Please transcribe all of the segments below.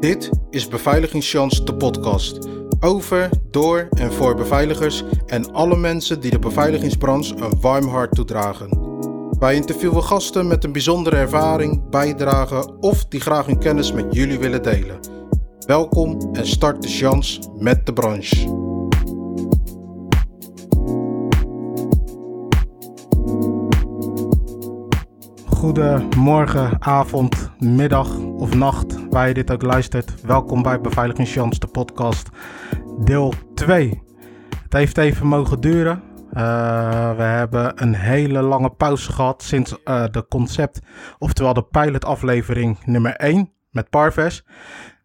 Dit is Beveiligingschance, de podcast. Over, door en voor beveiligers en alle mensen die de beveiligingsbranche een warm hart toedragen. Wij interviewen gasten met een bijzondere ervaring, bijdrage of die graag hun kennis met jullie willen delen. Welkom en start de chance met de branche. Goedemorgen, avond, middag of nacht, waar je dit ook luistert. Welkom bij Beveiligingschance, de podcast, deel 2. Het heeft even mogen duren. Uh, we hebben een hele lange pauze gehad sinds uh, de concept, oftewel de pilotaflevering nummer 1 met Parves.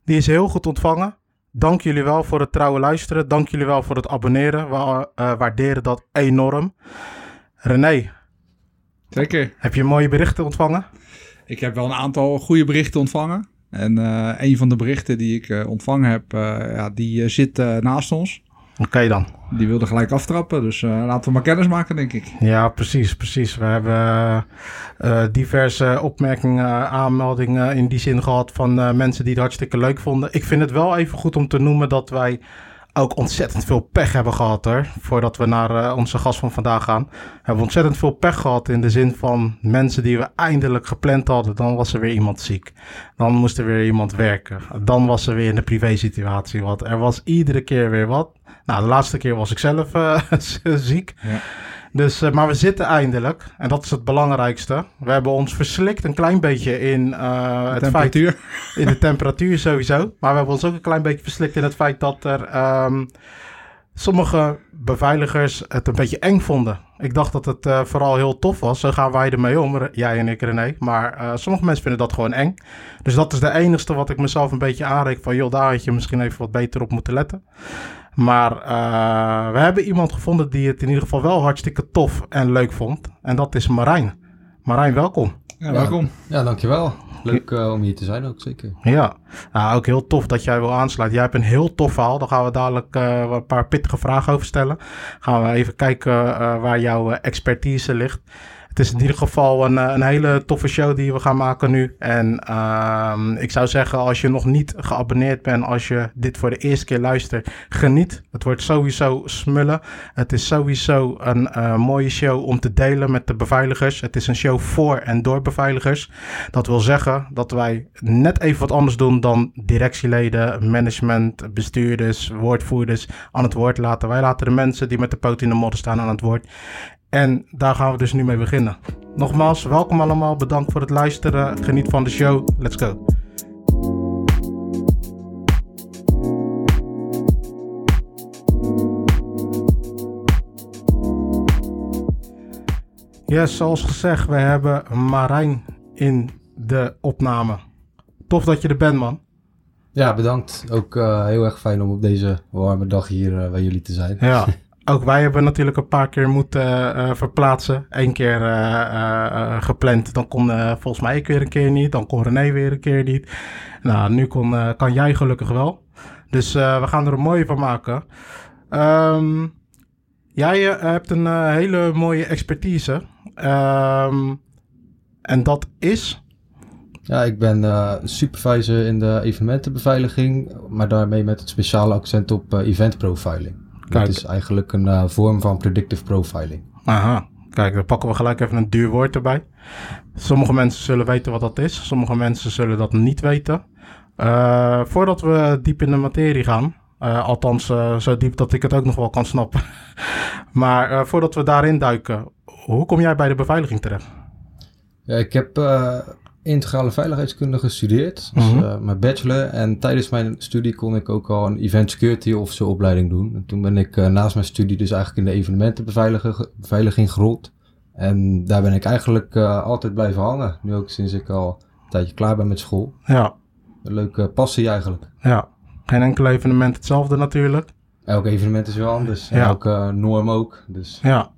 Die is heel goed ontvangen. Dank jullie wel voor het trouwe luisteren. Dank jullie wel voor het abonneren. We uh, waarderen dat enorm. René, Zeker. Heb je mooie berichten ontvangen? Ik heb wel een aantal goede berichten ontvangen. En uh, een van de berichten die ik uh, ontvangen heb, uh, ja, die zit naast ons. Oké okay dan. Die wilde gelijk aftrappen, dus laten we maar kennis maken, denk ik. Ja, precies, precies. We hebben diverse opmerkingen, aanmeldingen in die zin gehad van mensen die het hartstikke leuk vonden. Ik vind het wel even goed om te noemen dat wij ook ontzettend veel pech hebben gehad hoor. Voordat we naar uh, onze gast van vandaag gaan. Hebben we ontzettend veel pech gehad in de zin van mensen die we eindelijk gepland hadden. Dan was er weer iemand ziek. Dan moest er weer iemand werken. Dan was er weer in de privé situatie wat. Er was iedere keer weer wat. Nou, de laatste keer was ik zelf uh, ziek. Ja. Dus, uh, maar we zitten eindelijk, en dat is het belangrijkste. We hebben ons verslikt een klein beetje in uh, het temperatuur. feit... In de temperatuur sowieso. Maar we hebben ons ook een klein beetje verslikt in het feit dat er... Um, sommige beveiligers het een beetje eng vonden. Ik dacht dat het uh, vooral heel tof was. Zo gaan wij ermee om, jij en ik René. Maar uh, sommige mensen vinden dat gewoon eng. Dus dat is de enigste wat ik mezelf een beetje aanreik van... joh, daar had je misschien even wat beter op moeten letten. Maar uh, we hebben iemand gevonden die het in ieder geval wel hartstikke tof en leuk vond. En dat is Marijn. Marijn, welkom. Ja, welkom. Ja, ja dankjewel. Leuk uh, om hier te zijn ook, zeker. Ja, nou, ook heel tof dat jij wil aansluiten. Jij hebt een heel tof verhaal. Daar gaan we dadelijk uh, een paar pittige vragen over stellen. Gaan we even kijken uh, waar jouw expertise ligt. Het is in ieder geval een, een hele toffe show die we gaan maken nu. En uh, ik zou zeggen, als je nog niet geabonneerd bent, als je dit voor de eerste keer luistert, geniet. Het wordt sowieso smullen. Het is sowieso een uh, mooie show om te delen met de beveiligers. Het is een show voor en door beveiligers. Dat wil zeggen dat wij net even wat anders doen dan directieleden, management, bestuurders, woordvoerders aan het woord laten. Wij laten de mensen die met de poot in de modder staan aan het woord. En daar gaan we dus nu mee beginnen. Nogmaals, welkom allemaal. Bedankt voor het luisteren. Geniet van de show. Let's go. Yes, zoals gezegd, we hebben Marijn in de opname. Tof dat je er bent, man. Ja, bedankt. Ook uh, heel erg fijn om op deze warme dag hier uh, bij jullie te zijn. Ja, ook wij hebben natuurlijk een paar keer moeten uh, verplaatsen. Eén keer uh, gepland, dan kon volgens mij ik weer een keer niet. Dan kon René weer een keer niet. Nou, nu kon, kan jij gelukkig wel. Dus we gaan er een mooie van maken. Um, jij hebt een hele mooie expertise. Um, en dat is... Ja, ik ben supervisor in de evenementenbeveiliging. Maar daarmee met het speciale accent op event profiling. Kijk. Het is eigenlijk een uh, vorm van predictive profiling. Aha, kijk, dan pakken we gelijk even een duur woord erbij. Sommige mensen zullen weten wat dat is, sommige mensen zullen dat niet weten. Uh, voordat we diep in de materie gaan, uh, althans zo diep dat ik het ook nog wel kan snappen. maar voordat we daarin duiken, hoe kom jij bij de beveiliging terecht? Ja, ik heb integrale veiligheidskunde gestudeerd, dus, Mhm. uh, mijn bachelor. En tijdens mijn studie kon ik ook al een event security officer opleiding doen. En toen ben ik uh, naast mijn studie dus eigenlijk in de evenementenbeveiliging gerold. En daar ben ik eigenlijk uh, altijd blijven hangen. Nu ook sinds ik al een tijdje klaar ben met school. Ja, Een leuke passie eigenlijk. ja. Geen enkel evenement hetzelfde natuurlijk. Elk evenement is wel anders. En Ja. elke norm ook. Dus Ja.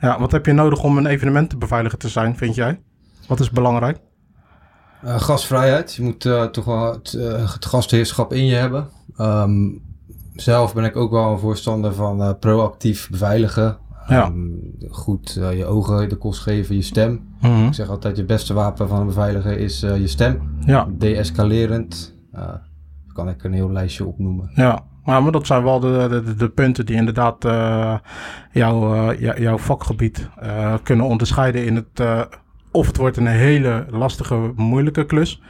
Ja, wat heb je nodig om een evenementenbeveiliger te zijn, vind jij? Wat is belangrijk? Uh, gastvrijheid. Je moet uh, toch wel het, uh, het, gastheerschap in je hebben. Um, zelf ben ik ook wel een voorstander van proactief beveiligen. Ja. Um, goed je ogen de kost geven, je stem. Mm -hmm. Ik zeg altijd, je beste wapen van een beveiliger is je stem. Ja. Deescalerend. Kan ik een heel lijstje opnoemen. Ja, maar, dat zijn wel de, de, de punten die inderdaad jouw, jouw vakgebied kunnen onderscheiden in het... of het wordt een hele lastige, moeilijke klus...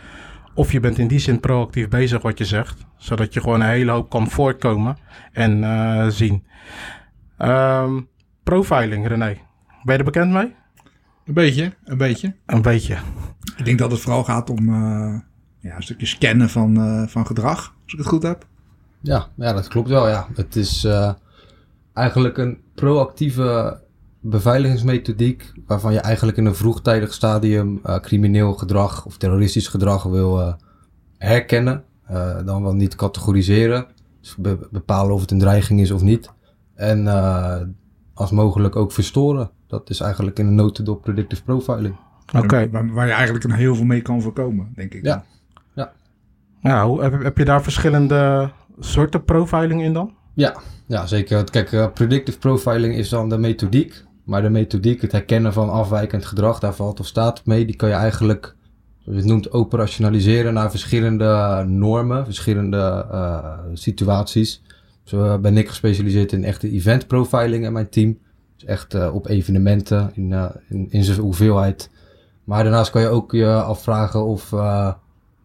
Of je bent in die zin proactief bezig wat je zegt. Zodat je gewoon een hele hoop kan voortkomen en zien. Um, profiling, René. Ben je er bekend mee? Een beetje, een beetje. Een beetje. Ik denk dat het vooral gaat om uh, ja, een stukje scannen van, uh, van gedrag, als ik het goed heb. Ja, ja dat klopt wel. Ja. Het is uh, eigenlijk een proactieve beveiligingsmethodiek waarvan je eigenlijk in een vroegtijdig stadium crimineel gedrag of terroristisch gedrag wil herkennen. dan wel niet categoriseren. Dus be bepalen of het een dreiging is of niet. En als mogelijk ook verstoren. Dat is eigenlijk in een notendop predictive profiling. Oké. Waar, waar, je eigenlijk een heel veel mee kan voorkomen, denk ik. Ja. Ja. ja hoe, heb, heb je daar verschillende soorten profiling in dan? Ja, ja zeker. Kijk, uh, predictive profiling is dan de methodiek. Maar de methodiek, het herkennen van afwijkend gedrag, daar valt of staat mee. Die kan je eigenlijk, zoals je het noemt, operationaliseren naar verschillende normen, verschillende uh, situaties. Zo ben ik gespecialiseerd in echte event profiling in mijn team. Dus echt uh, op evenementen in, in, in zijn hoeveelheid. Maar daarnaast kan je ook je afvragen of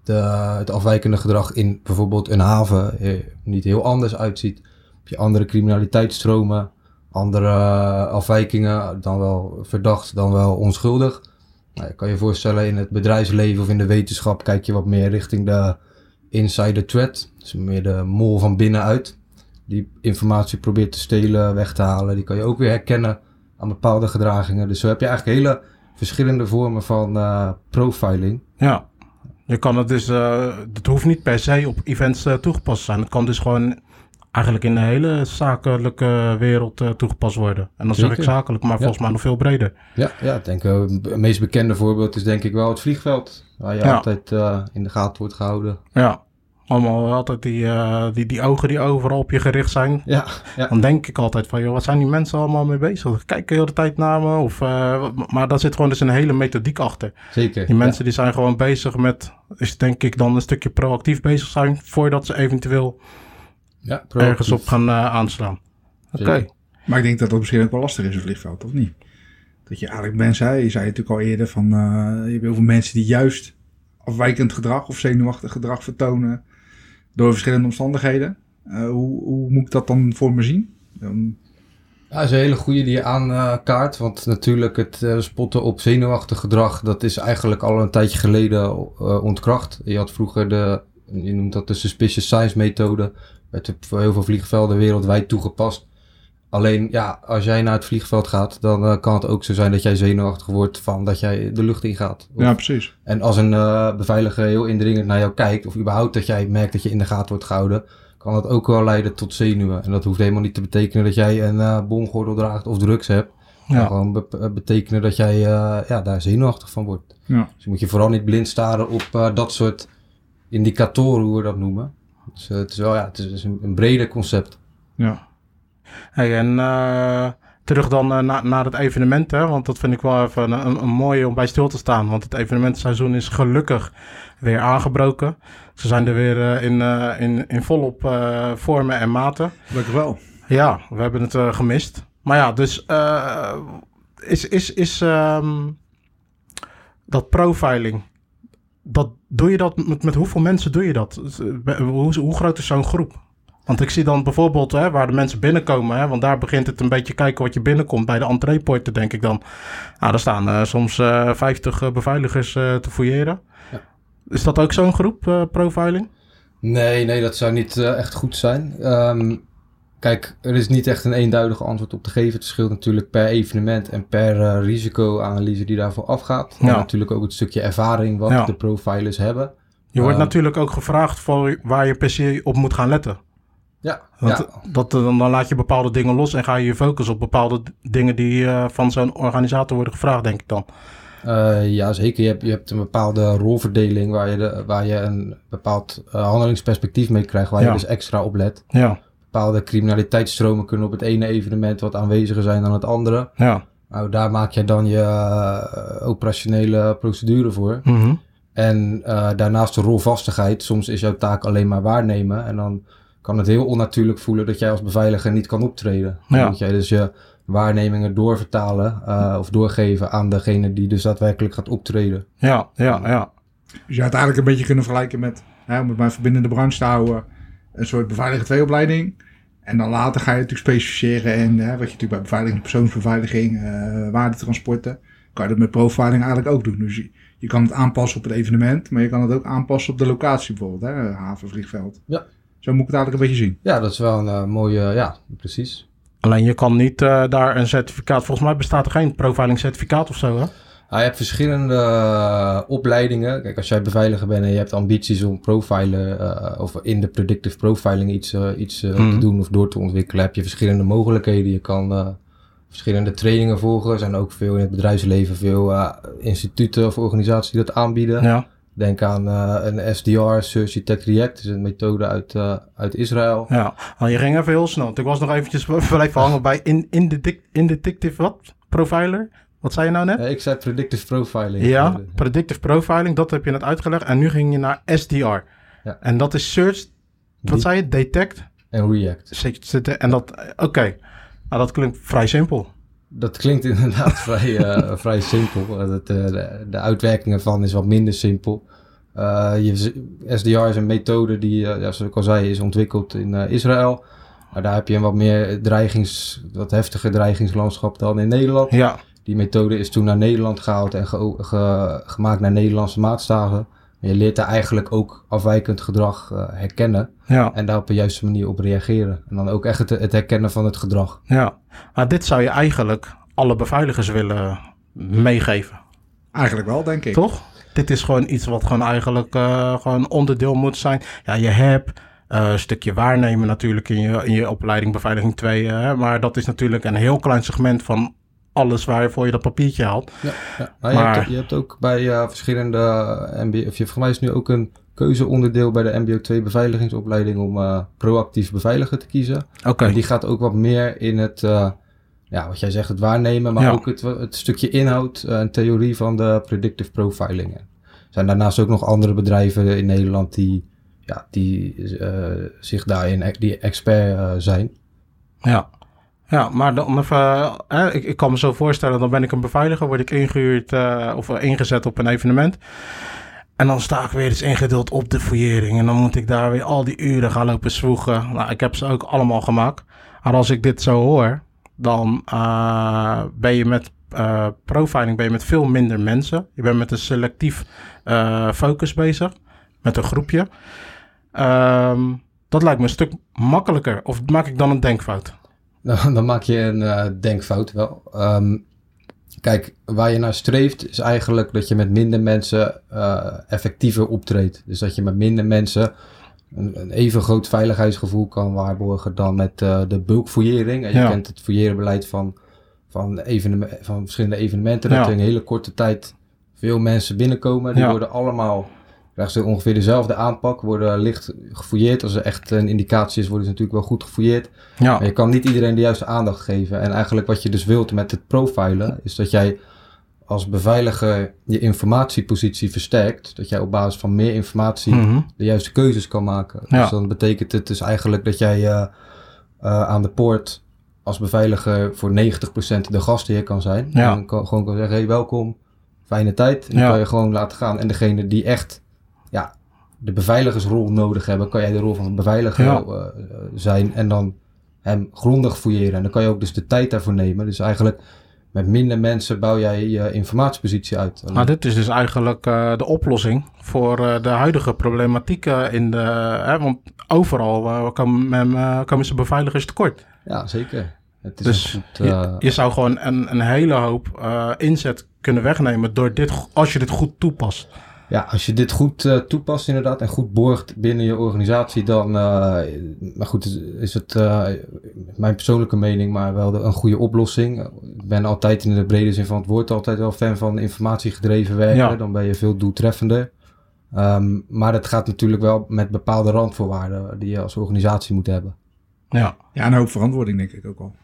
de, het afwijkende gedrag in bijvoorbeeld een haven niet heel anders uitziet. Heb je andere criminaliteitsstromen, andere afwijkingen, dan wel verdacht, dan wel onschuldig. Nou, je kan je voorstellen in het bedrijfsleven of in de wetenschap kijk je wat meer richting de insider threat. Dus meer de mol van binnenuit die informatie probeert te stelen, weg te halen. Die kan je ook weer herkennen aan bepaalde gedragingen. Dus zo heb je eigenlijk hele verschillende vormen van uh, profiling. Ja, je kan het dus, uh, het hoeft niet per se op events toegepast te zijn. Het kan dus gewoon eigenlijk in de hele zakelijke wereld toegepast worden. En dan zeg ik zakelijk, maar volgens mij nog veel breder. Ja, ja ik denk het meest bekende voorbeeld is denk ik wel het vliegveld. Waar je altijd in de gaten wordt gehouden. Ja, allemaal altijd die, die, die ogen die overal op je gericht zijn. Ja, ja. Dan denk ik altijd van, joh, wat zijn die mensen allemaal mee bezig? Kijken de hele tijd naar me. Of, maar daar zit gewoon dus een hele methodiek achter. Zeker. Die mensen die zijn gewoon bezig met, is denk ik dan een stukje proactief bezig zijn... voordat ze eventueel ja, ergens op gaan uh, aanslaan. Oké. Maar ik denk dat dat misschien ook wel lastig is, een vliegveld, of niet? Dat je eigenlijk mensen, je zei natuurlijk al eerder van, je hebt heel veel mensen die juist afwijkend gedrag of zenuwachtig gedrag vertonen door verschillende omstandigheden. Uh, hoe, hoe, moet ik dat dan voor me zien? Um... Ja, dat is een hele goede die je aankaart. want natuurlijk het spotten op zenuwachtig gedrag... dat is eigenlijk al een tijdje geleden uh, ontkracht. Je had vroeger de, je noemt dat de suspicious science methode... werd voor heel veel vliegvelden wereldwijd toegepast. Alleen, ja, als jij naar het vliegveld gaat, dan uh, kan het ook zo zijn dat jij zenuwachtig wordt van dat jij de lucht ingaat. Of, ja, precies. En als een uh, beveiliger heel indringend naar jou kijkt, of überhaupt dat jij merkt dat je in de gaten wordt gehouden, kan dat ook wel leiden tot zenuwen. En dat hoeft helemaal niet te betekenen dat jij een uh, bomgordel draagt of drugs hebt. Ja. kan gewoon be betekenen dat jij ja, daar zenuwachtig van wordt. Ja. Dus moet je vooral niet blind staren op dat soort indicatoren, hoe we dat noemen. Dus het is wel ja, het is een, een breder concept. Ja. Hey, en uh, terug dan uh, na, naar het evenement, hè, want dat vind ik wel even een, een, mooie om bij stil te staan. Want het evenementseizoen is gelukkig weer aangebroken. Ze zijn er weer uh, in, in, in volop vormen en maten. Gelukkig wel. Ja, we hebben het gemist. Maar ja, dus is, is, is um, dat profiling, dat, doe je dat met, met hoeveel mensen doe je dat? Hoe, hoe groot is zo'n groep? Want ik zie dan bijvoorbeeld hè, waar de mensen binnenkomen, hè, want daar begint het een beetje kijken wat je binnenkomt. Bij de entreepoorten denk ik dan. Nou, daar staan uh, soms uh, eh, 50 uh, beveiligers eh, te fouilleren. Ja. Is dat ook zo'n groep, profiling? Nee, nee, dat zou niet echt goed zijn. Um, kijk, er is niet echt een eenduidig antwoord op te geven. Het verschilt natuurlijk per evenement en per risicoanalyse die daarvoor afgaat. Ja. En natuurlijk ook het stukje ervaring wat ja. de profilers hebben. Je wordt ehm, natuurlijk ook gevraagd voor waar je per se op moet gaan letten. Ja, Want Dat, dan, dan laat je bepaalde dingen los en ga je je focus op bepaalde dingen die uh, van zo'n organisator worden gevraagd, denk ik dan. Uh, ja, zeker. Je hebt, je hebt een bepaalde rolverdeling waar je, de, waar je een bepaald uh, handelingsperspectief mee krijgt, waar je dus extra op let. Ja. Bepaalde criminaliteitsstromen kunnen op het ene evenement wat aanweziger zijn dan het andere. Ja. Nou, daar maak je dan je operationele procedure voor. Mm En uh, daarnaast de rolvastigheid. Soms is jouw taak alleen maar waarnemen. En dan kan het heel onnatuurlijk voelen dat jij als beveiliger niet kan optreden. Dan Ja. moet jij dus je waarnemingen doorvertalen uh, of doorgeven aan degene die dus daadwerkelijk gaat optreden. Ja, ja, ja. Dus je had eigenlijk een beetje kunnen vergelijken met, hè, om het maar verbindende branche te houden, een soort beveiliger 2 opleiding. En dan later ga je natuurlijk specificeren in hè, wat je natuurlijk bij beveiliging, persoonsbeveiliging, uh, waardetransporten. Kan je dat met profiling eigenlijk ook doen. Dus je, je kan het aanpassen op het evenement, maar je kan het ook aanpassen op de locatie bijvoorbeeld, hè, haven, vliegveld. Ja. Zo moet ik het eigenlijk een beetje zien. Ja, dat is wel een uh, mooie, ja, precies. Alleen je kan niet uh, daar een certificaat, volgens mij bestaat er geen profiling certificaat of zo hè? Ah, je hebt verschillende uh, opleidingen. Kijk, als jij beveiliger bent en je hebt ambities om profilen uh, of in de predictive profiling iets, uh, iets mm. te doen of door te ontwikkelen, heb je verschillende mogelijkheden. Je kan verschillende trainingen volgen. Er zijn ook veel in het bedrijfsleven veel instituten of organisaties die dat aanbieden. Ja. Denk aan een SDR, Search Detect React. Is een methode uit, uit Israël. Ja, oh, je ging even heel snel. Ik was nog eventjes blijven hangen bij in, in, de, in detective wat? Profiler? Wat zei je nou net? Ja, ik zei predictive profiling. Ja, predictive profiling, dat heb je net uitgelegd. En nu ging je naar SDR. Ja. En dat is search, wat zei je? Detect? En React. En dat, oké. Okay. Nou, dat klinkt vrij simpel. Dat klinkt inderdaad vrij, uh, vrij simpel. Dat, uh, de, de uitwerking ervan is wat minder simpel. Uh, je, SDR is een methode die, ja, zoals ik al zei, is ontwikkeld in Israël. Maar daar heb je een wat meer dreigings, wat heftiger dreigingslandschap dan in Nederland. Ja. Die methode is toen naar Nederland gehaald en ge ge gemaakt naar Nederlandse maatstaven. Je leert daar eigenlijk ook afwijkend gedrag uh, herkennen. Ja. En daar op de juiste manier op reageren. En dan ook echt het, het herkennen van het gedrag. Ja, maar dit zou je eigenlijk alle beveiligers willen meegeven. Eigenlijk wel, denk ik. Toch? Dit is gewoon iets wat gewoon eigenlijk uh, gewoon onderdeel moet zijn. Ja, je hebt uh, een stukje waarnemen natuurlijk in je, in je opleiding beveiliging 2. Uh, maar dat is natuurlijk een heel klein segment van alles waarvoor je dat papiertje haalt. Ja, ja. Nou, maar... je, hebt, je, hebt, ook bij uh, verschillende MBO, of je, voor mij is nu ook een keuzeonderdeel bij de MBO 2 beveiligingsopleiding om uh, proactief beveiliger te kiezen. Oké. Okay. Die gaat ook wat meer in het, uh, ja, wat jij zegt, het waarnemen, maar Ja. ook het, het stukje inhoud en theorie van de predictive profiling. Er zijn daarnaast ook nog andere bedrijven in Nederland die, ja, die zich daarin, die expert zijn. Ja. Ja, maar dan even, hè, ik, ik kan me zo voorstellen, dan ben ik een beveiliger, word ik ingehuurd uh, of ingezet op een evenement. En dan sta ik weer eens ingeduld op de fouillering. En dan moet ik daar weer al die uren gaan lopen zwoegen. Nou, ik heb ze ook allemaal gemaakt. Maar als ik dit zo hoor, dan ben je met profiling ben je met veel minder mensen. Je bent met een selectief focus bezig. Met een groepje. Um, dat lijkt me een stuk makkelijker. Of maak ik dan een denkfout? Nou, dan maak je een uh, denkfout wel. Um, kijk, waar je naar streeft is eigenlijk dat je met minder mensen uh, effectiever optreedt. Dus dat je met minder mensen een, een even groot veiligheidsgevoel kan waarborgen dan met uh, de bulkfouillering. En je Ja. kent het fouilleerbeleid van, van, van verschillende evenementen. Dat Ja. er in een hele korte tijd veel mensen binnenkomen. Die Ja. worden allemaal krijgen ze ongeveer dezelfde aanpak, worden licht gefouilleerd. Als er echt een indicatie is, worden ze natuurlijk wel goed gefouilleerd. Ja, Maar je kan niet iedereen de juiste aandacht geven. En eigenlijk wat je dus wilt met het profilen, is dat jij als beveiliger je informatiepositie versterkt. Dat jij op basis van meer informatie Mhm. de juiste keuzes kan maken. Ja. Dus dan betekent het dus eigenlijk dat jij eh, eh, aan de poort als beveiliger voor 90% de gastheer kan zijn. Ja. En kan, gewoon kan zeggen, hey, welkom, fijne tijd. En dan Ja. kan je gewoon laten gaan. En degene die echt ja, de beveiligersrol nodig hebben, kan jij de rol van beveiliger Ja. eh, zijn en dan hem grondig fouilleren. En dan kan je ook dus de tijd daarvoor nemen. Dus eigenlijk met minder mensen bouw jij je informatiepositie uit. Maar dit is dus eigenlijk eh, de oplossing voor eh, de huidige problematiek in de... Hè, want overal komen, komen ze beveiligers tekort. Ja, zeker. Het is Dus een goed, je, je zou gewoon een, een hele hoop inzet kunnen wegnemen door dit, als je dit goed toepast. Ja, als je dit goed eh, toepast inderdaad en goed borgt binnen je organisatie, dan, eh, maar goed, is- het eh, mijn persoonlijke mening, maar wel de, een goede oplossing. Ik ben altijd in de brede zin van het woord altijd wel fan van informatiegedreven werken. Ja. Dan ben je veel doeltreffender. Ehm, maar het gaat natuurlijk wel met bepaalde randvoorwaarden die je als organisatie moet hebben. Ja, Ja, een hoop verantwoording denk ik ook wel.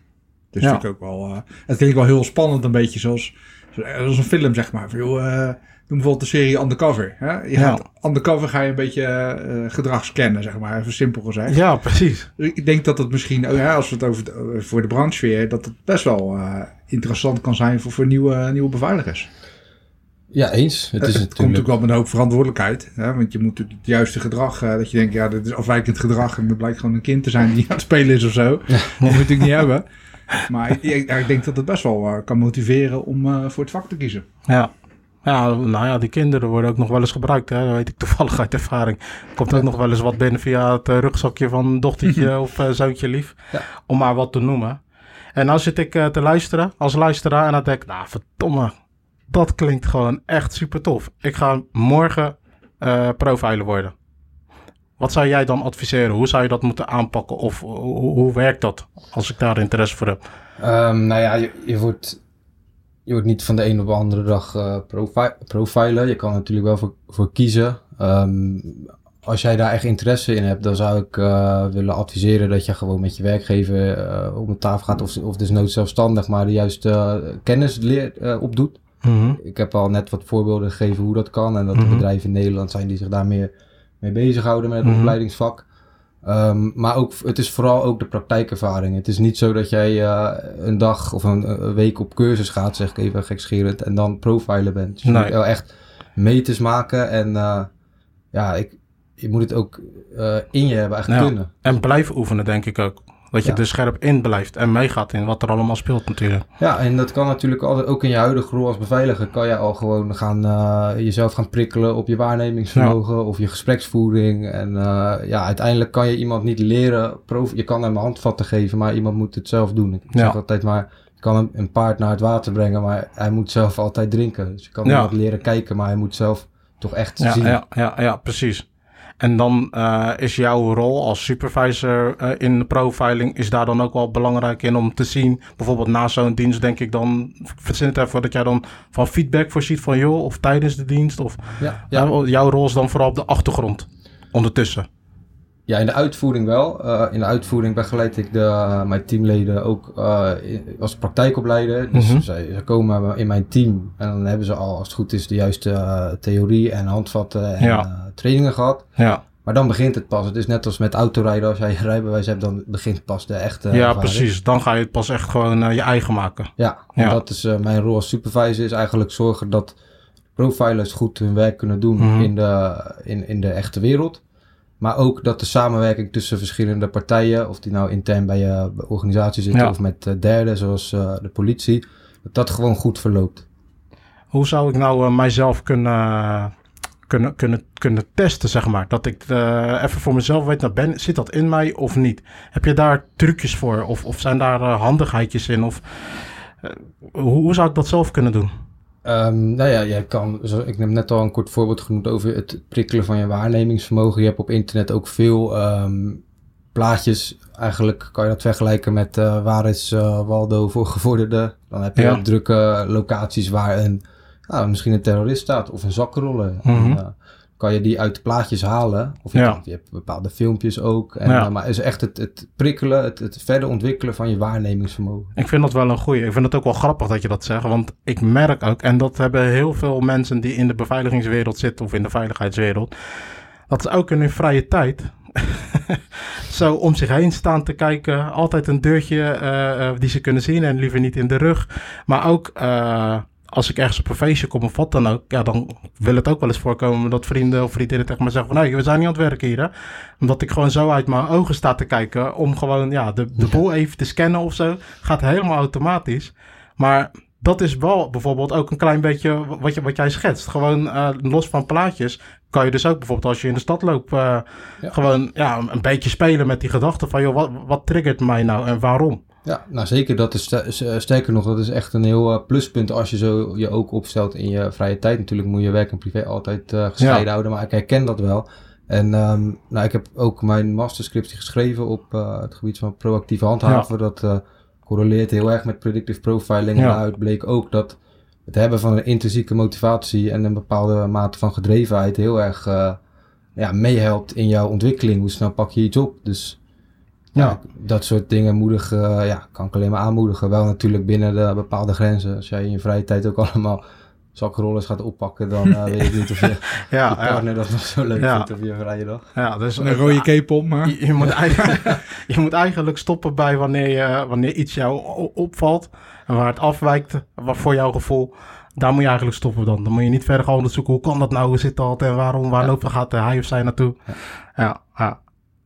Dus Ja. vind ik ook wel. het klinkt wel heel spannend, een beetje zoals, zoals een film, zeg maar. Van, joh, Noem bijvoorbeeld de serie Undercover. Hè? Je gaat, Undercover ga je een beetje uh, gedrag scannen, zeg maar. Even simpel gezegd. Ja, precies. Ik denk dat het misschien, ja, als we het over de, voor de branchesfeer, dat het best wel uh, interessant kan zijn voor, voor nieuwe, nieuwe beveiligers. Ja, eens. Het, is het, komt natuurlijk wel met een hoop verantwoordelijkheid. Hè? Want je moet het juiste gedrag, uh, dat je denkt, ja, dit is afwijkend gedrag en het blijkt gewoon een kind te zijn die aan het spelen is of zo. Ja. Dat moet je natuurlijk niet hebben. Maar ik, ik, ik, denk dat het best wel kan motiveren om voor het vak te kiezen. Ja, ja, nou ja, die kinderen worden ook nog wel eens gebruikt. Hè? Dat weet ik toevallig uit ervaring. Komt ook nog wel eens wat binnen via het uh, rugzakje van dochtertje of uh, zoontje lief. Ja. Om maar wat te noemen. En dan zit ik uh, te luisteren als luisteraar en dan denk ik, nou verdomme, dat klinkt gewoon echt super tof. Ik ga morgen profiler worden. Wat zou jij dan adviseren? Hoe zou je dat moeten aanpakken? Of hoe, hoe werkt dat als ik daar interesse voor heb? Um, nou ja, je, je wordt je wordt niet van de een op de andere dag uh, profi profilen. Je kan natuurlijk wel voor, voor kiezen. Um, als jij daar echt interesse in hebt, dan zou ik uh, willen adviseren dat je gewoon met je werkgever uh, om de tafel gaat. Of, of dus nooit zelfstandig, maar de juiste kennis leert, opdoet. Mm -hmm. Ik heb al net wat voorbeelden gegeven hoe dat kan. En dat mm -hmm. de bedrijven in Nederland zijn die zich daar meer mee bezighouden met het mm -hmm. opleidingsvak. Um, maar ook, het is vooral ook de praktijkervaring. Het is niet zo dat jij uh, een dag of een, een, week op cursus gaat, zeg ik even gekscherend, en dan profiler bent. Dus je nee. moet wel echt meters maken en uh, ja, ik, je moet het ook uh, in je hebben, echt ja, kunnen. En blijven oefenen, denk ik ook. Dat je ja. er scherp in blijft en meegaat in wat er allemaal speelt natuurlijk. Ja, en dat kan natuurlijk altijd, ook in je huidige rol als beveiliger, kan je al gewoon gaan, uh, jezelf gaan prikkelen op je waarnemingsvermogen ja. of je gespreksvoering. En uh, ja, uiteindelijk kan je iemand niet leren, je kan hem handvatten geven, maar iemand moet het zelf doen. Ik zeg altijd maar, je kan hem een paard naar het water brengen, maar hij moet zelf altijd drinken. Dus je kan hem leren kijken, maar hij moet zelf toch echt zien. Ja, ja, ja, precies. En dan uh, is jouw rol als supervisor uh, in de profiling, is daar dan ook wel belangrijk in om te zien, bijvoorbeeld na zo'n dienst denk ik dan, verzin het even dat jij dan van feedback voorziet van joh, of tijdens de dienst, of ja, ja. Uh, jouw rol is dan vooral op de achtergrond, ondertussen. Ja, in de uitvoering wel. in de uitvoering begeleid ik de, mijn teamleden ook als praktijkopleider. Dus -hmm. zij, zij, komen in mijn team en dan hebben ze al, als het goed is, de juiste theorie en handvatten en ja trainingen gehad. Ja. Maar dan begint het pas. Het is net als met autorijden. Als jij je rijbewijs hebt, dan begint pas de echte Ja, ervaring. precies. Dan ga je het pas echt gewoon je eigen maken. Ja, ja. dat is mijn rol als supervisor. Is eigenlijk zorgen dat profilers goed hun werk kunnen doen -hmm. in, de, in, in de echte wereld. Maar ook dat de samenwerking tussen verschillende partijen, of die nou intern bij je organisatie zitten ja. of met uh, derden, zoals de politie, dat dat gewoon goed verloopt. Hoe zou ik nou mijzelf kunnen kunnen, kunnen, kunnen testen, zeg maar. Dat ik uh, even voor mezelf weet, nou ben, zit dat in mij of niet? Heb je daar trucjes voor? Of, of zijn daar handigheidjes in? Of hoe, hoe, zou ik dat zelf kunnen doen? Um, nou ja, jij kan, ik heb net al een kort voorbeeld genoemd over het prikkelen van je waarnemingsvermogen. Je hebt op internet ook veel um, plaatjes. Eigenlijk kan je dat vergelijken met waar is Waldo voor gevorderde. Dan heb je ja. drukke locaties waar een nou, misschien een terrorist staat of een zakkenroller. Mm -hmm. Kan je die uit de plaatjes halen. Of je, ja. kan, je hebt bepaalde filmpjes ook. En, ja. maar is echt het, het prikkelen, het, het, verder ontwikkelen van je waarnemingsvermogen. Ik vind dat wel een goeie. Ik vind het ook wel grappig dat je dat zegt. Want ik merk ook, en dat hebben heel veel mensen die in de beveiligingswereld zitten of in de veiligheidswereld. Dat is ook in hun vrije tijd. zo om zich heen staan te kijken. Altijd een deurtje uh, die ze kunnen zien en liever niet in de rug. Maar ook uh, als ik ergens op een feestje kom of wat dan ook, ja, dan wil het ook wel eens voorkomen dat vrienden of vriendinnen tegen me zeggen van, nee, we zijn niet aan het werken hier, hè. Omdat ik gewoon zo uit mijn ogen sta te kijken om gewoon, ja, de, de boel even te scannen of zo. Gaat helemaal automatisch. Maar dat is wel bijvoorbeeld ook een klein beetje wat, je, wat jij schetst. Gewoon uh, los van plaatjes kan je dus ook bijvoorbeeld als je in de stad loopt... Uh, ja. gewoon ja, een beetje spelen met die gedachten van... joh, wat, wat triggert mij nou en waarom? Ja, nou zeker. Dat is sterker nog, dat is echt een heel uh, pluspunt als je zo je ook opstelt in je vrije tijd. Natuurlijk moet je werk en privé altijd uh, gescheiden ja. houden, maar ik herken dat wel. En um, nou, ik heb ook mijn masterscriptie geschreven op uh, het gebied van proactieve handhaven. Ja. Dat correleert heel erg met predictive profiling. Ja. En daaruit bleek ook dat het hebben van een intrinsieke motivatie en een bepaalde mate van gedrevenheid heel erg ja, meehelpt in jouw ontwikkeling. Hoe snel pak je iets op? Dus ja, dat soort dingen moedig, eh, ja, kan ik alleen maar aanmoedigen. Wel natuurlijk binnen de bepaalde grenzen. Als jij in je vrije tijd ook allemaal zakrollers gaat oppakken, dan eh, weet ik niet of je, Ja, je ja. partner dat nog zo leuk Ja. vindt op je vrije dag. ja dus Een rode cape op, maar... Je, je moet eigenlijk, je moet eigenlijk stoppen bij wanneer, je, wanneer iets jou opvalt en waar het afwijkt wat voor jouw gevoel. Daar moet je eigenlijk stoppen dan. Dan moet je niet verder gaan onderzoeken hoe kan dat nou, hoe zit dat en waarom, waar Ja. loopt gaat hij of zij naartoe. Ja, ja.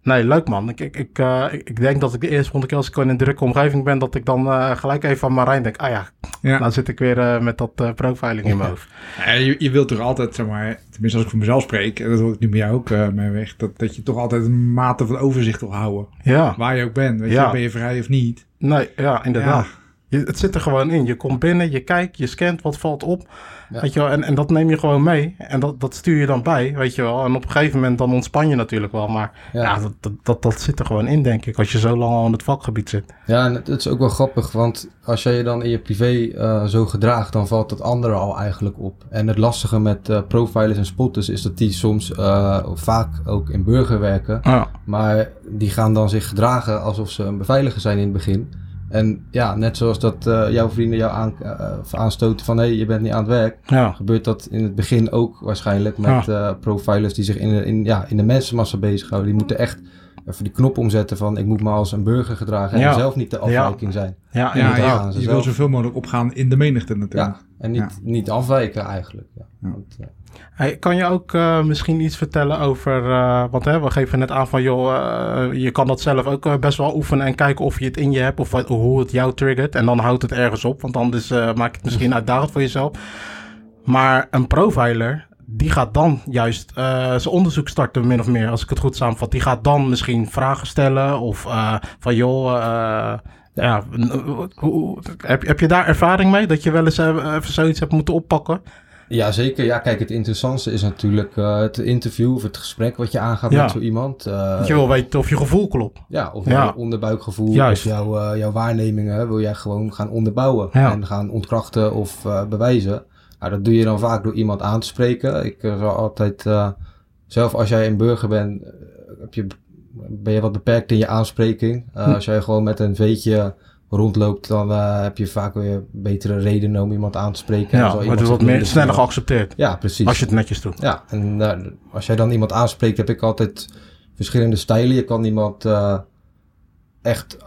Nee, leuk man. Ik, ik, ik, eh, ik, ik denk dat ik de eerste volgende keer als ik in een drukke omgeving ben, dat ik dan eh, gelijk even aan Marijn denk, ah ja, Ja. nou zit ik weer eh, met dat profiling in mijn hoofd. Ja, je, je wilt toch altijd, zeg maar, tenminste als ik voor mezelf spreek, en dat hoor ik nu bij jou ook mee weg, dat, dat je toch altijd een mate van overzicht wil houden. Ja, Waar je ook bent, weet Ja. je, ben je vrij of niet. nee, ja, inderdaad. Je, het zit er gewoon in. Je komt binnen, je kijkt, je scant, wat valt op. Ja. Weet je wel, en, en dat neem je gewoon mee. En dat, dat stuur je dan bij, weet je wel. En op een gegeven moment dan ontspan je natuurlijk wel. Maar ja, Ja. dat, dat, dat, dat zit er gewoon in, denk ik. Als je zo lang al in het vakgebied zit. Ja, en het, is ook wel grappig, want als jij je dan in je privé eh, zo gedraagt, dan valt dat andere al eigenlijk op. En het lastige met eh, profilers en spotters is dat die soms eh, vaak ook in burger werken. Ja, Maar die gaan dan zich gedragen alsof ze een beveiliger zijn in het begin. En ja, net zoals dat eh, jouw vrienden jou aan, eh, aanstoten van hé, hey, je bent niet aan het werk. ja, Gebeurt dat in het begin ook waarschijnlijk met profilers die zich in in, ja, in de mensenmassa bezighouden. Die moeten echt even die knop omzetten van ik moet me als een burger gedragen en Ja. zelf niet de afwijking zijn. ja, Ja, inderdaad. gaan je, ze je zelf. wil zoveel mogelijk opgaan in de menigte natuurlijk. Ja, en niet, Ja. niet afwijken eigenlijk. Ja. Ja. Want, Hey, kan je ook eh, misschien iets vertellen over, eh, want hè, we geven net aan van joh, eh, je kan dat zelf ook best wel oefenen en kijken of je het in je hebt of wat, hoe het jou triggert. En dan houdt het ergens op, want anders eh, maak je het misschien uitdagend voor jezelf. Maar een profiler, die gaat dan juist eh, zijn onderzoek starten, min of meer, als ik het goed samenvat. Die gaat dan misschien vragen stellen of eh, van joh, eh, ja, hoe- heb, heb je daar ervaring mee? Dat je wel eens even zoiets hebt moeten oppakken? Ja, zeker. Ja, kijk, het interessantste is natuurlijk het interview of het gesprek wat je aangaat Ja. met zo iemand. Dat je wil weten of je gevoel klopt. Ja, of Ja. jouw onderbuikgevoel, Juist. of jouw, jouw waarnemingen wil jij gewoon gaan onderbouwen Ja. en gaan ontkrachten of bewijzen. Nou, dat doe je dan vaak door iemand aan te spreken. Ik eh, zal altijd, eh, zelf als jij een burger bent, eh, heb je, ben je wat beperkt in je aanspreking. Hm. Als jij gewoon met een veetje rondloopt, dan heb je vaak weer betere redenen om iemand aan te spreken. En Ja, iemand het wordt zich meer, sneller snel- geaccepteerd. Ja, precies. Als je het netjes doet. Ja, en als jij dan iemand aanspreekt, heb ik altijd verschillende stijlen. Je kan iemand echt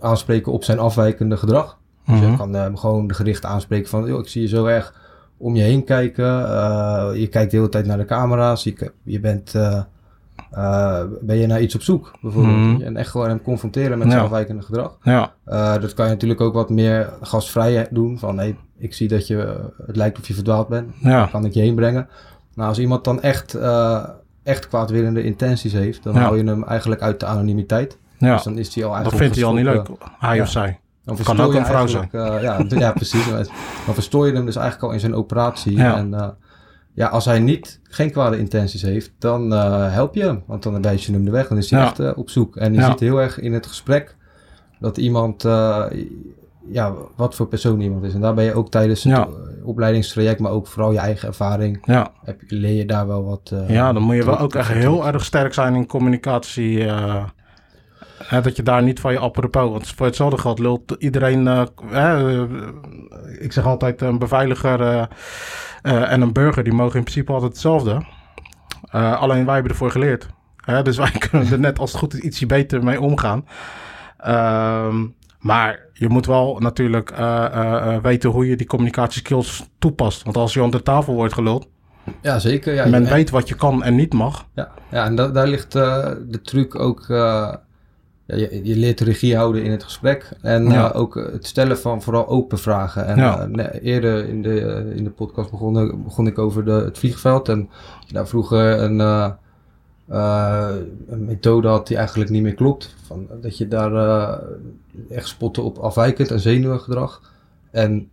aanspreken op zijn afwijkende gedrag. Dus Mhm. je kan hem gewoon gericht aanspreken van, ik zie je zo erg om je heen kijken. Eh, je kijkt de hele tijd naar de camera's. Je, je bent, eh, eh, ben je naar iets op zoek, bijvoorbeeld. Mhm. En echt gewoon hem confronteren met zijn Ja. afwijkende gedrag. Ja, dat kan je natuurlijk ook wat meer gastvrij doen. Van, hey, ik zie dat je, het lijkt of je verdwaald bent ja, kan ik je heen brengen. Nou, als iemand dan echt, echt kwaadwillende intenties heeft, dan hou je hem eigenlijk uit de anonimiteit. Dus dan is hij al Dat eigenlijk... vindt hij al niet leuk, hij of zij. Dan Kan ook een vrouw eigenlijk, eh, ja, ja, precies. Dan verstoor je hem dus eigenlijk al in zijn operatie. Ja. En eh, ja, als hij niet, geen kwade intenties heeft, dan eh, help je hem. Want dan wijs je hem de weg. Dan is hij Ja. echt op zoek. En je ziet heel erg in het gesprek dat iemand... ja, wat voor persoon iemand is. En daar ben je ook tijdens het opleidingstraject, maar ook vooral je eigen ervaring, heb, leer je daar wel wat... ja, dan moet je wel ook echt heel erg sterk zijn in communicatie. Hè, dat je daar niet van je apropos... Want voor hetzelfde geld lult iedereen... eh, eh, ik zeg altijd, een beveiliger eh, en een burger... die mogen in principe altijd hetzelfde. Alleen wij hebben ervoor geleerd. Hè, dus wij kunnen er net als het goed is ietsje beter mee omgaan. Ehm, maar je moet wel natuurlijk weten hoe je die communicatieskills toepast. Want als je onder tafel wordt geluld, Ja, zeker. Ja, men weet wat je kan en niet mag. Ja, ja en da- daar ligt de truc ook. Ja, je, je leert regie houden in het gesprek. En Ja. eh, ook het stellen van vooral open vragen. En Ja. eh, eerder in de, eh, in de podcast begon, begon ik over de, het vliegveld. En daar vroeger een, een methode had die eigenlijk niet meer klopt. Van, dat je daar echt spotte op afwijkend en zenuwgedrag. En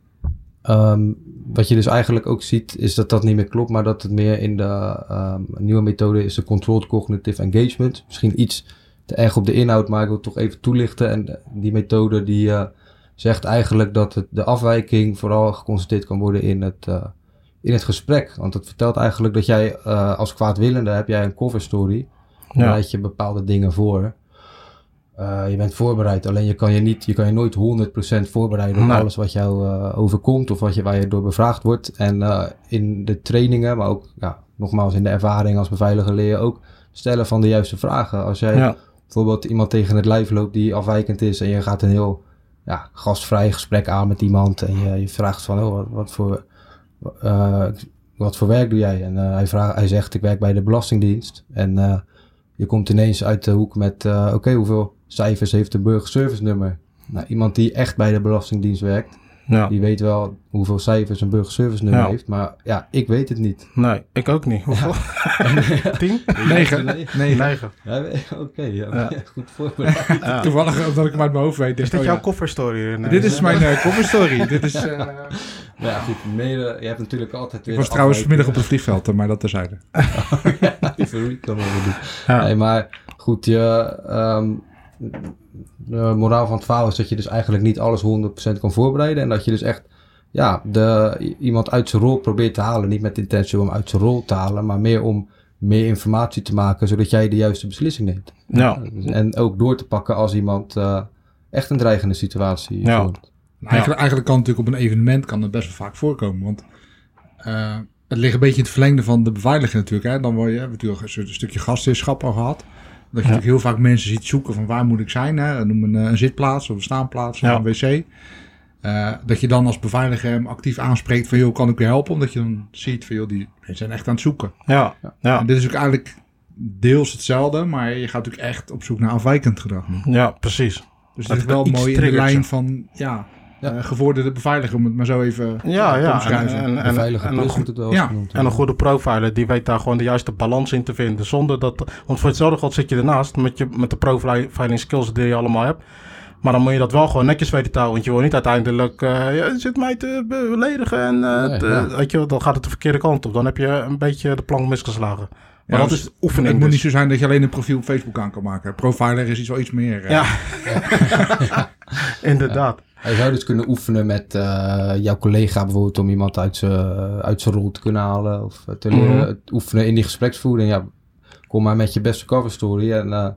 ehm, wat je dus eigenlijk ook ziet, is dat dat niet meer klopt, maar dat het meer in de ehm, nieuwe methode is de Controlled Cognitive Engagement. Misschien iets te erg op de inhoud, maar ik wil het toch even toelichten. En eh, die methode die eh, zegt eigenlijk dat het, de afwijking vooral geconstateerd kan worden in het, eh, in het gesprek. Want het vertelt eigenlijk dat jij als kwaadwillende heb jij een cover story. Dan Ja. bereid je bepaalde dingen voor. je bent voorbereid. Alleen je kan je, niet, je kan je nooit 100% voorbereiden op Nee. alles wat jou overkomt of wat je, waar je door bevraagd wordt. En in de trainingen, maar ook ja, nogmaals in de ervaring als beveiliger leer je ook stellen van de juiste vragen. Als jij Ja. Bijvoorbeeld iemand tegen het lijf loopt die afwijkend is en je gaat een heel ja, gastvrij gesprek aan met iemand en je, je vraagt van oh, wat, voor eh, wat voor werk doe jij? En eh, hij, vraagt, hij zegt ik werk bij de Belastingdienst en eh, je komt ineens uit de hoek met oké hoeveel cijfers heeft de burgerservice nummer? Nou, iemand die echt bij de Belastingdienst werkt, Ja. die weet wel hoeveel cijfers een burgerservice nummer Ja. heeft, maar ja, ik weet het niet. Nee, ik ook niet. Hoeveel? Tien? Negen. Negen. Ja, Oké, ja, Ja. goed voorbereid. Ja. toevallig omdat ik hem uit mijn hoofd weet. Is dit oh jouw ja. kofferstory? Nee, Dit is mijn uh, coverstory. Dit is, eh, Maar ja, goed, mede, je hebt natuurlijk altijd weer... ik was trouwens vanmiddag op het vliegveld, maar dat terzijde. Even over doen. Ja. Nee, maar goed, je, ehm, de moraal van het verhaal is dat je dus eigenlijk niet alles 100% kan voorbereiden. En dat je dus echt ja, de, iemand uit zijn rol probeert te halen. Niet met de intentie om uit zijn rol te halen, maar meer om meer informatie te maken, zodat jij de juiste beslissing neemt. Ja. En ook door te pakken als iemand eh, echt een dreigende situatie. Nou, Eigenlijk, eigenlijk kan natuurlijk op een evenement kan het best wel vaak voorkomen. Want eh, het ligt een beetje in het verlengde van de beveiliging natuurlijk. Hè. Dan word je, natuurlijk een stukje gastheerschap al gehad. Dat je natuurlijk heel vaak mensen ziet zoeken van waar moet ik zijn. Hè. Noem een, eh, een zitplaats of een staanplaats of Ja. een wc. Eh, dat je dan als beveiliger hem actief aanspreekt van joh, kan ik u helpen? Omdat je dan ziet van joh, die zijn echt aan het zoeken. Ja. Ja. En dit is ook eigenlijk deels hetzelfde, maar je gaat natuurlijk echt op zoek naar afwijkend gedrag nu. Ja, precies. Dus Dat het is wel mooi in de lijn van ja, Ja. eh, gevorderde beveiliger, om het maar zo even Ja, ja. En, omschrijven. en, en, Beveiliging en een plus goed- het wel ja. genoemd. En een goede profiler, die weet daar gewoon de juiste balans in te vinden. Zonder dat, want voor hetzelfde geld zit je ernaast met, je, met de profiling skills die je allemaal hebt. Maar dan moet je dat wel gewoon netjes weten te houden. Want je wil niet uiteindelijk, eh ja, je zit mij te beledigen en eh, Nee, te- ja. weet je, dan gaat het de verkeerde kant op. Dan heb je een beetje de plank misgeslagen. Maar Ja, dat dus is oefening. het moet niet dus. zo zijn dat je alleen een profiel op Facebook aan kan maken. Profiler is iets wel iets meer. eh. Ja, inderdaad. Je zou dus kunnen oefenen met eh, jouw collega bijvoorbeeld om iemand uit zijn rol te kunnen halen. Of eh, te leren Mhm. het oefenen in die gespreksvoering. Ja, kom maar met je beste cover story en eh,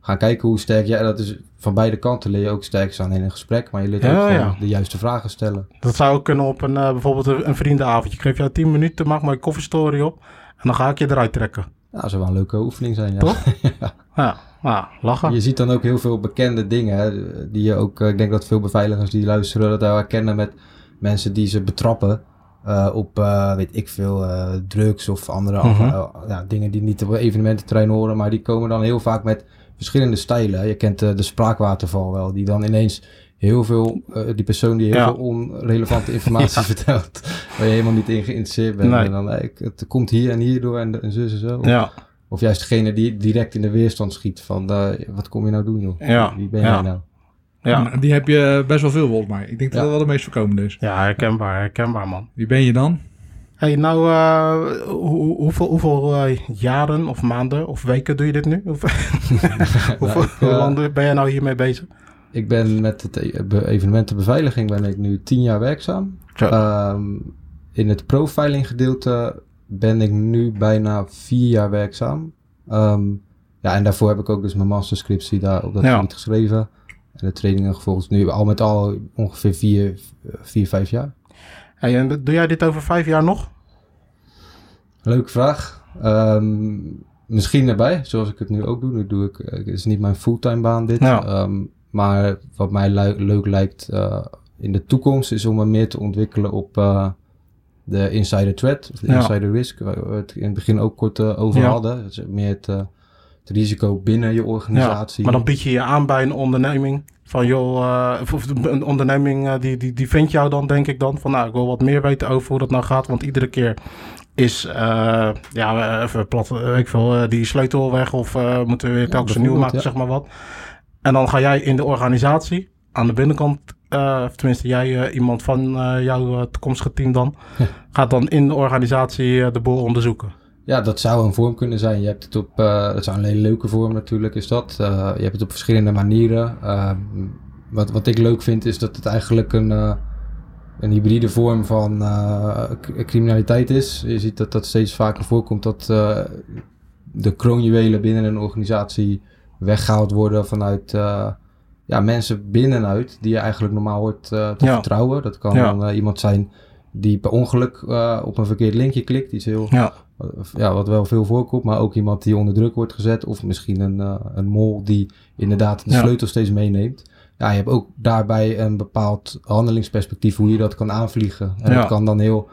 ga kijken hoe sterk jij... Dat is van beide kanten leer je ook sterk staan in een gesprek. Maar je leert Ja, ook ja. de juiste vragen stellen. Dat zou ook kunnen op een, bijvoorbeeld een, een vriendenavond. Je geeft jou 10 minuten, maak maar een coverstory op. En dan ga ik je eruit trekken. Ja, dat zou wel een leuke oefening zijn. Ja. Toch? Ja, ja lachen. Je ziet dan ook heel veel bekende dingen. Hè, die je ook, eh, ik denk dat veel beveiligers die luisteren dat herkennen met mensen die ze betrappen. eh, op, eh, weet ik veel, drugs of andere Mhm. ja, dingen die niet op een evenemententerrein horen. Maar die komen dan heel vaak met verschillende stijlen. Je kent de spraakwaterval wel, die dan ineens heel veel, die persoon die heel Ja. veel onrelevante informatie vertelt. Waar je helemaal niet in geïnteresseerd bent. Nee. En dan, ik, het komt hier en hierdoor en, en zo en zo. Ja, Of juist degene die direct in de weerstand schiet van, eh, wat kom je nou doen joh? Ja, Wie ben ja. jij nou? ja. Nou, Die heb je best wel veel volgens mij. Ik denk dat Ja. dat wel de meest voorkomende is. ja herkenbaar, herkenbaar man. Wie ben je dan? hey, nou, eh, hoe- hoeveel, hoeveel eh, jaren of maanden of weken doe je dit nu? Hoeveel, ik, eh, lang ben jij nou hiermee bezig? Ik ben met het e- be- evenementenbeveiliging ben ik nu tien jaar werkzaam. Ehm, in het profiling gedeelte ben ik nu bijna vier jaar werkzaam. Ehm, ja, en daarvoor heb ik ook dus mijn masterscriptie daar op dat Ja. gebied geschreven. En de trainingen gevolgd. Nu al met al ongeveer vier, vier vijf jaar. Hey, en doe jij dit over vijf jaar nog? Leuke vraag. Ehm, misschien erbij, zoals ik het nu ook doe. Nu doe ik, eh, het is niet mijn fulltime baan dit. Ja. Ehm, maar wat mij leuk lijkt eh, in de toekomst is om me meer te ontwikkelen op eh, de insider threat, of de Ja. insider risk, waar we het in het begin ook kort eh, over Ja. hadden. Is meer het, eh, het risico binnen je organisatie. Maar dan bied je je aan bij een onderneming. Van joh, eh, of- een onderneming die, die, die vindt jou dan, denk ik dan. Van nou, ik wil wat meer weten over hoe dat nou gaat. Want iedere keer is, ja, even plat, ik eh, die sleutel weg. Of moeten we weer telkens een nieuw maken, ja. zeg maar wat. En dan ga jij in de organisatie, aan de binnenkant, eh, of tenminste jij, eh, iemand van eh, jouw toekomstige team dan, gaat dan in de organisatie de boel onderzoeken. Ja, dat zou een vorm kunnen zijn. Je hebt het op, dat zou een hele leuke vorm natuurlijk is dat. Je hebt het op verschillende manieren. Ehm, wat, wat ik leuk vind is dat het eigenlijk een, een hybride vorm van criminaliteit is. Je ziet dat dat steeds vaker voorkomt dat de kroonjuwelen binnen een organisatie weggehaald worden vanuit ja, mensen binnenuit die je eigenlijk normaal hoort eh, te Ja. vertrouwen. Dat kan Ja. dan eh, iemand zijn die per ongeluk eh, op een verkeerd linkje klikt, iets heel, Ja, ja, wat wel veel voorkomt, maar ook iemand die onder druk wordt gezet of misschien een, een mol die inderdaad de sleutel steeds meeneemt. Ja, je hebt ook daarbij een bepaald handelingsperspectief hoe je dat kan aanvliegen. En dat kan dan heel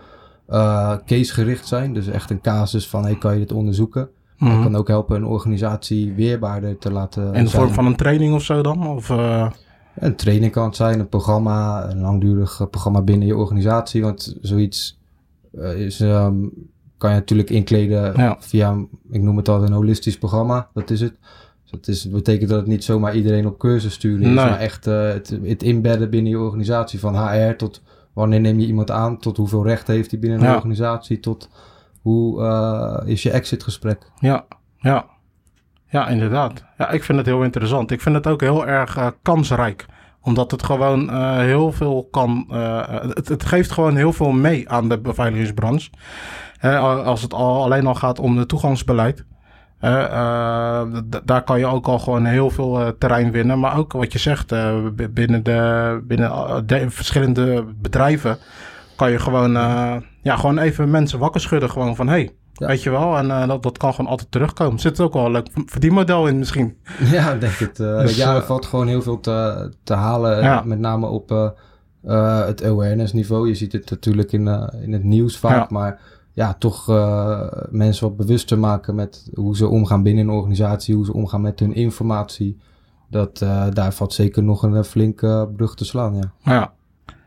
casegericht zijn, dus echt een casus van hey, kan je dit onderzoeken? Dat kan ook helpen een organisatie weerbaarder te laten in de zijn. vorm van een training of zo dan? Of, eh, Een training kan het zijn, een programma, een langdurig programma binnen je organisatie. Want zoiets eh, is, ehm, kan je natuurlijk inkleden Ja. via, ik noem het altijd een holistisch programma. Dat is het. Dus dat is, betekent dat het niet zomaar iedereen op cursus sturen is. Maar echt eh, het, het inbedden binnen je organisatie. Van HR tot wanneer neem je iemand aan, tot hoeveel recht heeft hij binnen een Ja. organisatie, tot hoe eh, is je exitgesprek. Ja, ja. Ja, inderdaad. Ja, ik vind het heel interessant. Ik vind het ook heel erg eh, kansrijk. Omdat het gewoon eh, heel veel kan... het, het geeft gewoon heel veel mee aan de beveiligingsbranche. Als het al, alleen al gaat om het toegangsbeleid. Daar kan je ook al gewoon heel veel terrein winnen. Maar ook wat je zegt, binnen, de, binnen de verschillende bedrijven... kan je gewoon, ja, gewoon even mensen wakker schudden. Gewoon van, hey, Ja. weet je wel. En eh, dat, dat kan gewoon altijd terugkomen. Zit er ook wel een leuk verdienmodel in misschien. Ja, ik denk het. eh, Dus, ja, er eh, valt gewoon heel veel te, te halen. Ja. Met name op het awareness niveau. Je ziet het natuurlijk in, in het nieuws vaak. Ja. Maar ja, toch mensen wat bewuster maken met hoe ze omgaan binnen een organisatie. Hoe ze omgaan met hun informatie. Dat, daar valt zeker nog een flinke brug te slaan, ja. Ja,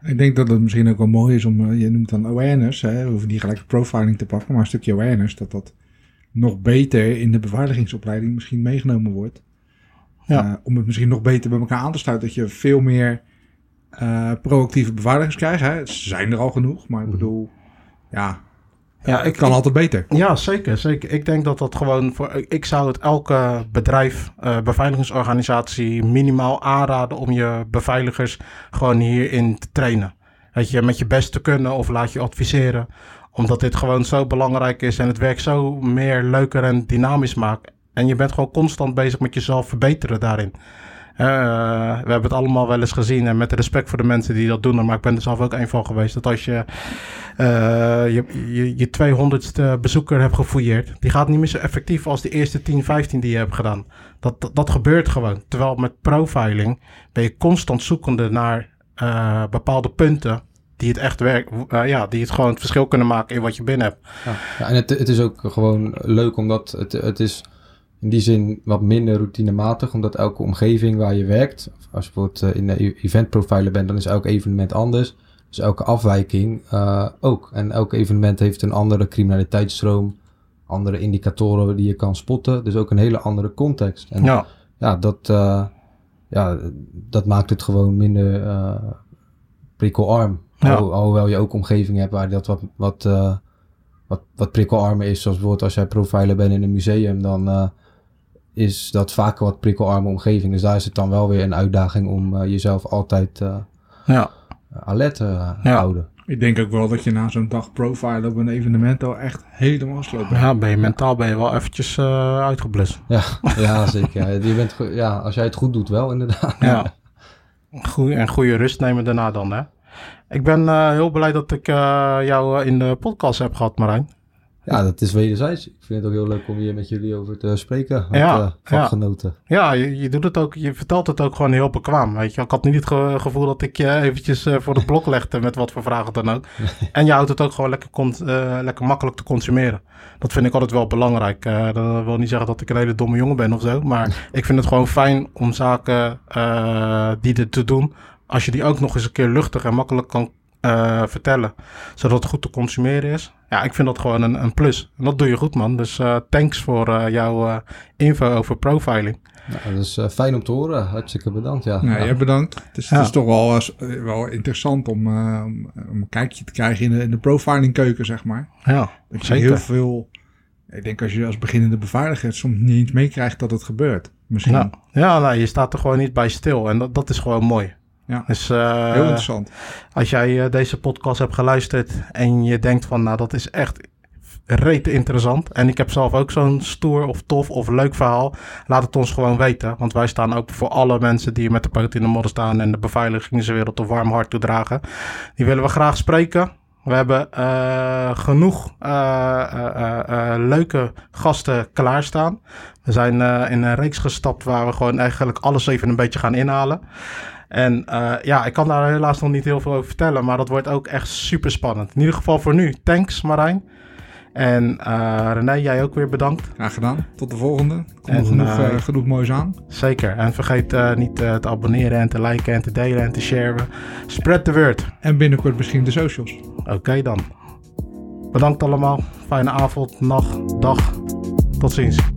Ik denk dat het misschien ook wel mooi is om, eh, je noemt dan awareness, hè, we hoeven niet gelijk profiling te pakken, maar een stukje awareness, dat dat nog beter in de beveiligingsopleiding misschien meegenomen wordt. Ja. Eh, om het misschien nog beter bij elkaar aan te sluiten, dat je veel meer eh, proactieve beveiligers krijgt. Hè. Ze zijn er al genoeg, maar ik Mhm. bedoel, ja, ja het ik kan altijd beter. Ja, zeker, zeker. Ik denk dat dat gewoon voor. Ik zou het elke bedrijf, eh, beveiligingsorganisatie minimaal aanraden om je beveiligers gewoon hierin te trainen. Dat je met je best te kunnen of laat je adviseren. Omdat dit gewoon zo belangrijk is en het werk zo meer leuker en dynamisch maakt. En je bent gewoon constant bezig met jezelf verbeteren daarin. Eh, we hebben het allemaal wel eens gezien en met respect voor de mensen die dat doen, maar ik ben er zelf ook een van geweest. Dat als je eh, je, je, je 200ste bezoeker hebt gefouilleerd, die gaat niet meer zo effectief als de eerste 10, 15 die je hebt gedaan. Dat, dat, gebeurt gewoon. Terwijl met profiling ben je constant zoekende naar eh, bepaalde punten die het echt werkt, eh, ja, die het gewoon het verschil kunnen maken in wat je binnen hebt. Ja en het, het is ook gewoon leuk omdat het, het is in die zin wat minder routinematig. Omdat elke omgeving waar je werkt, als je bijvoorbeeld eh, in de event profiler bent, dan is elk evenement anders. Dus elke afwijking eh, ook. En elk evenement heeft een andere criminaliteitsstroom, andere indicatoren die je kan spotten. Dus ook een hele andere context. En Ja, ja, dat, eh, ja, dat maakt het gewoon minder prikkelarm. Ja. Al- alhoewel je ook omgevingen hebt waar dat wat, wat, wat, wat prikkelarmer is. Zoals bijvoorbeeld als jij profiler bent in een museum, dan is dat vaak een wat prikkelarme omgeving. Dus daar is het dan wel weer een uitdaging om eh, jezelf altijd eh ja, alert te eh, Ja. houden. Ik denk ook wel dat je na zo'n dag profile op een evenement al echt helemaal sloopt. bent. ja ben je mentaal ben je wel eventjes eh, uitgeblust. Ja, ja zeker. Je bent, ja, als jij het goed doet wel, inderdaad. Ja. Goeie, en goede rust nemen daarna dan, hè? Ik ben eh, heel blij dat ik eh, jou in de podcast heb gehad, Marijn. Ja, dat is wederzijds. Ik vind het ook heel leuk om hier met jullie over te spreken. Ja, eh, vakgenoten. Ja, je, je doet het ook, je vertelt het ook gewoon heel bekwaam, weet je. Ik had niet het ge- gevoel dat ik je eventjes eh, voor het blok legde met wat voor vragen dan ook. En je houdt het ook gewoon lekker, eh, lekker makkelijk te consumeren. Dat vind ik altijd wel belangrijk. Dat wil niet zeggen dat ik een hele domme jongen ben of zo, maar ik vind het gewoon fijn om zaken die er te doen, als je die ook nog eens een keer luchtig en makkelijk kan eh, vertellen, zodat het goed te consumeren is. Ja, ik vind dat gewoon een, een plus. En dat doe je goed, man. Dus eh, thanks voor eh, jouw eh, info over profiling. Nou, dat is fijn om te horen. Hartstikke bedankt. Ja. Nou, Ja. jij bedankt. Het is, Ja. het is toch wel, wel interessant om, eh, om, een kijkje te krijgen in de, in de profiling keuken, zeg maar. Ja, Dat je heel veel... Ik denk als je als beginnende beveiliger het soms niet eens meekrijgt dat het gebeurt. Misschien. Ja, ja nou, je staat er gewoon niet bij stil. En dat, dat is gewoon mooi. Ja. Dus eh, Heel interessant. als jij eh, deze podcast hebt geluisterd en je denkt van, nou, dat is echt rete interessant. En ik heb zelf ook zo'n stoer of tof of leuk verhaal. Laat het ons gewoon weten. Want wij staan ook voor alle mensen die met de poot in de modder staan en de beveiligingswereld een warm hart toedragen. Die willen we graag spreken. We hebben uh, genoeg uh, uh, leuke gasten klaarstaan. We zijn in een reeks gestapt waar we gewoon eigenlijk alles even een beetje gaan inhalen. En ja, ik kan daar helaas nog niet heel veel over vertellen, maar dat wordt ook echt super spannend. In ieder geval voor nu, thanks Marijn. En uh, René, jij ook weer bedankt. Graag gedaan. Tot de volgende. Komt genoeg, uh, genoeg moois aan. Zeker. En vergeet uh, niet te abonneren en te liken en te delen en te sharen. Spread the word. En binnenkort misschien de socials. Oké okay, dan. Bedankt allemaal. Fijne avond, nacht, dag. Tot ziens.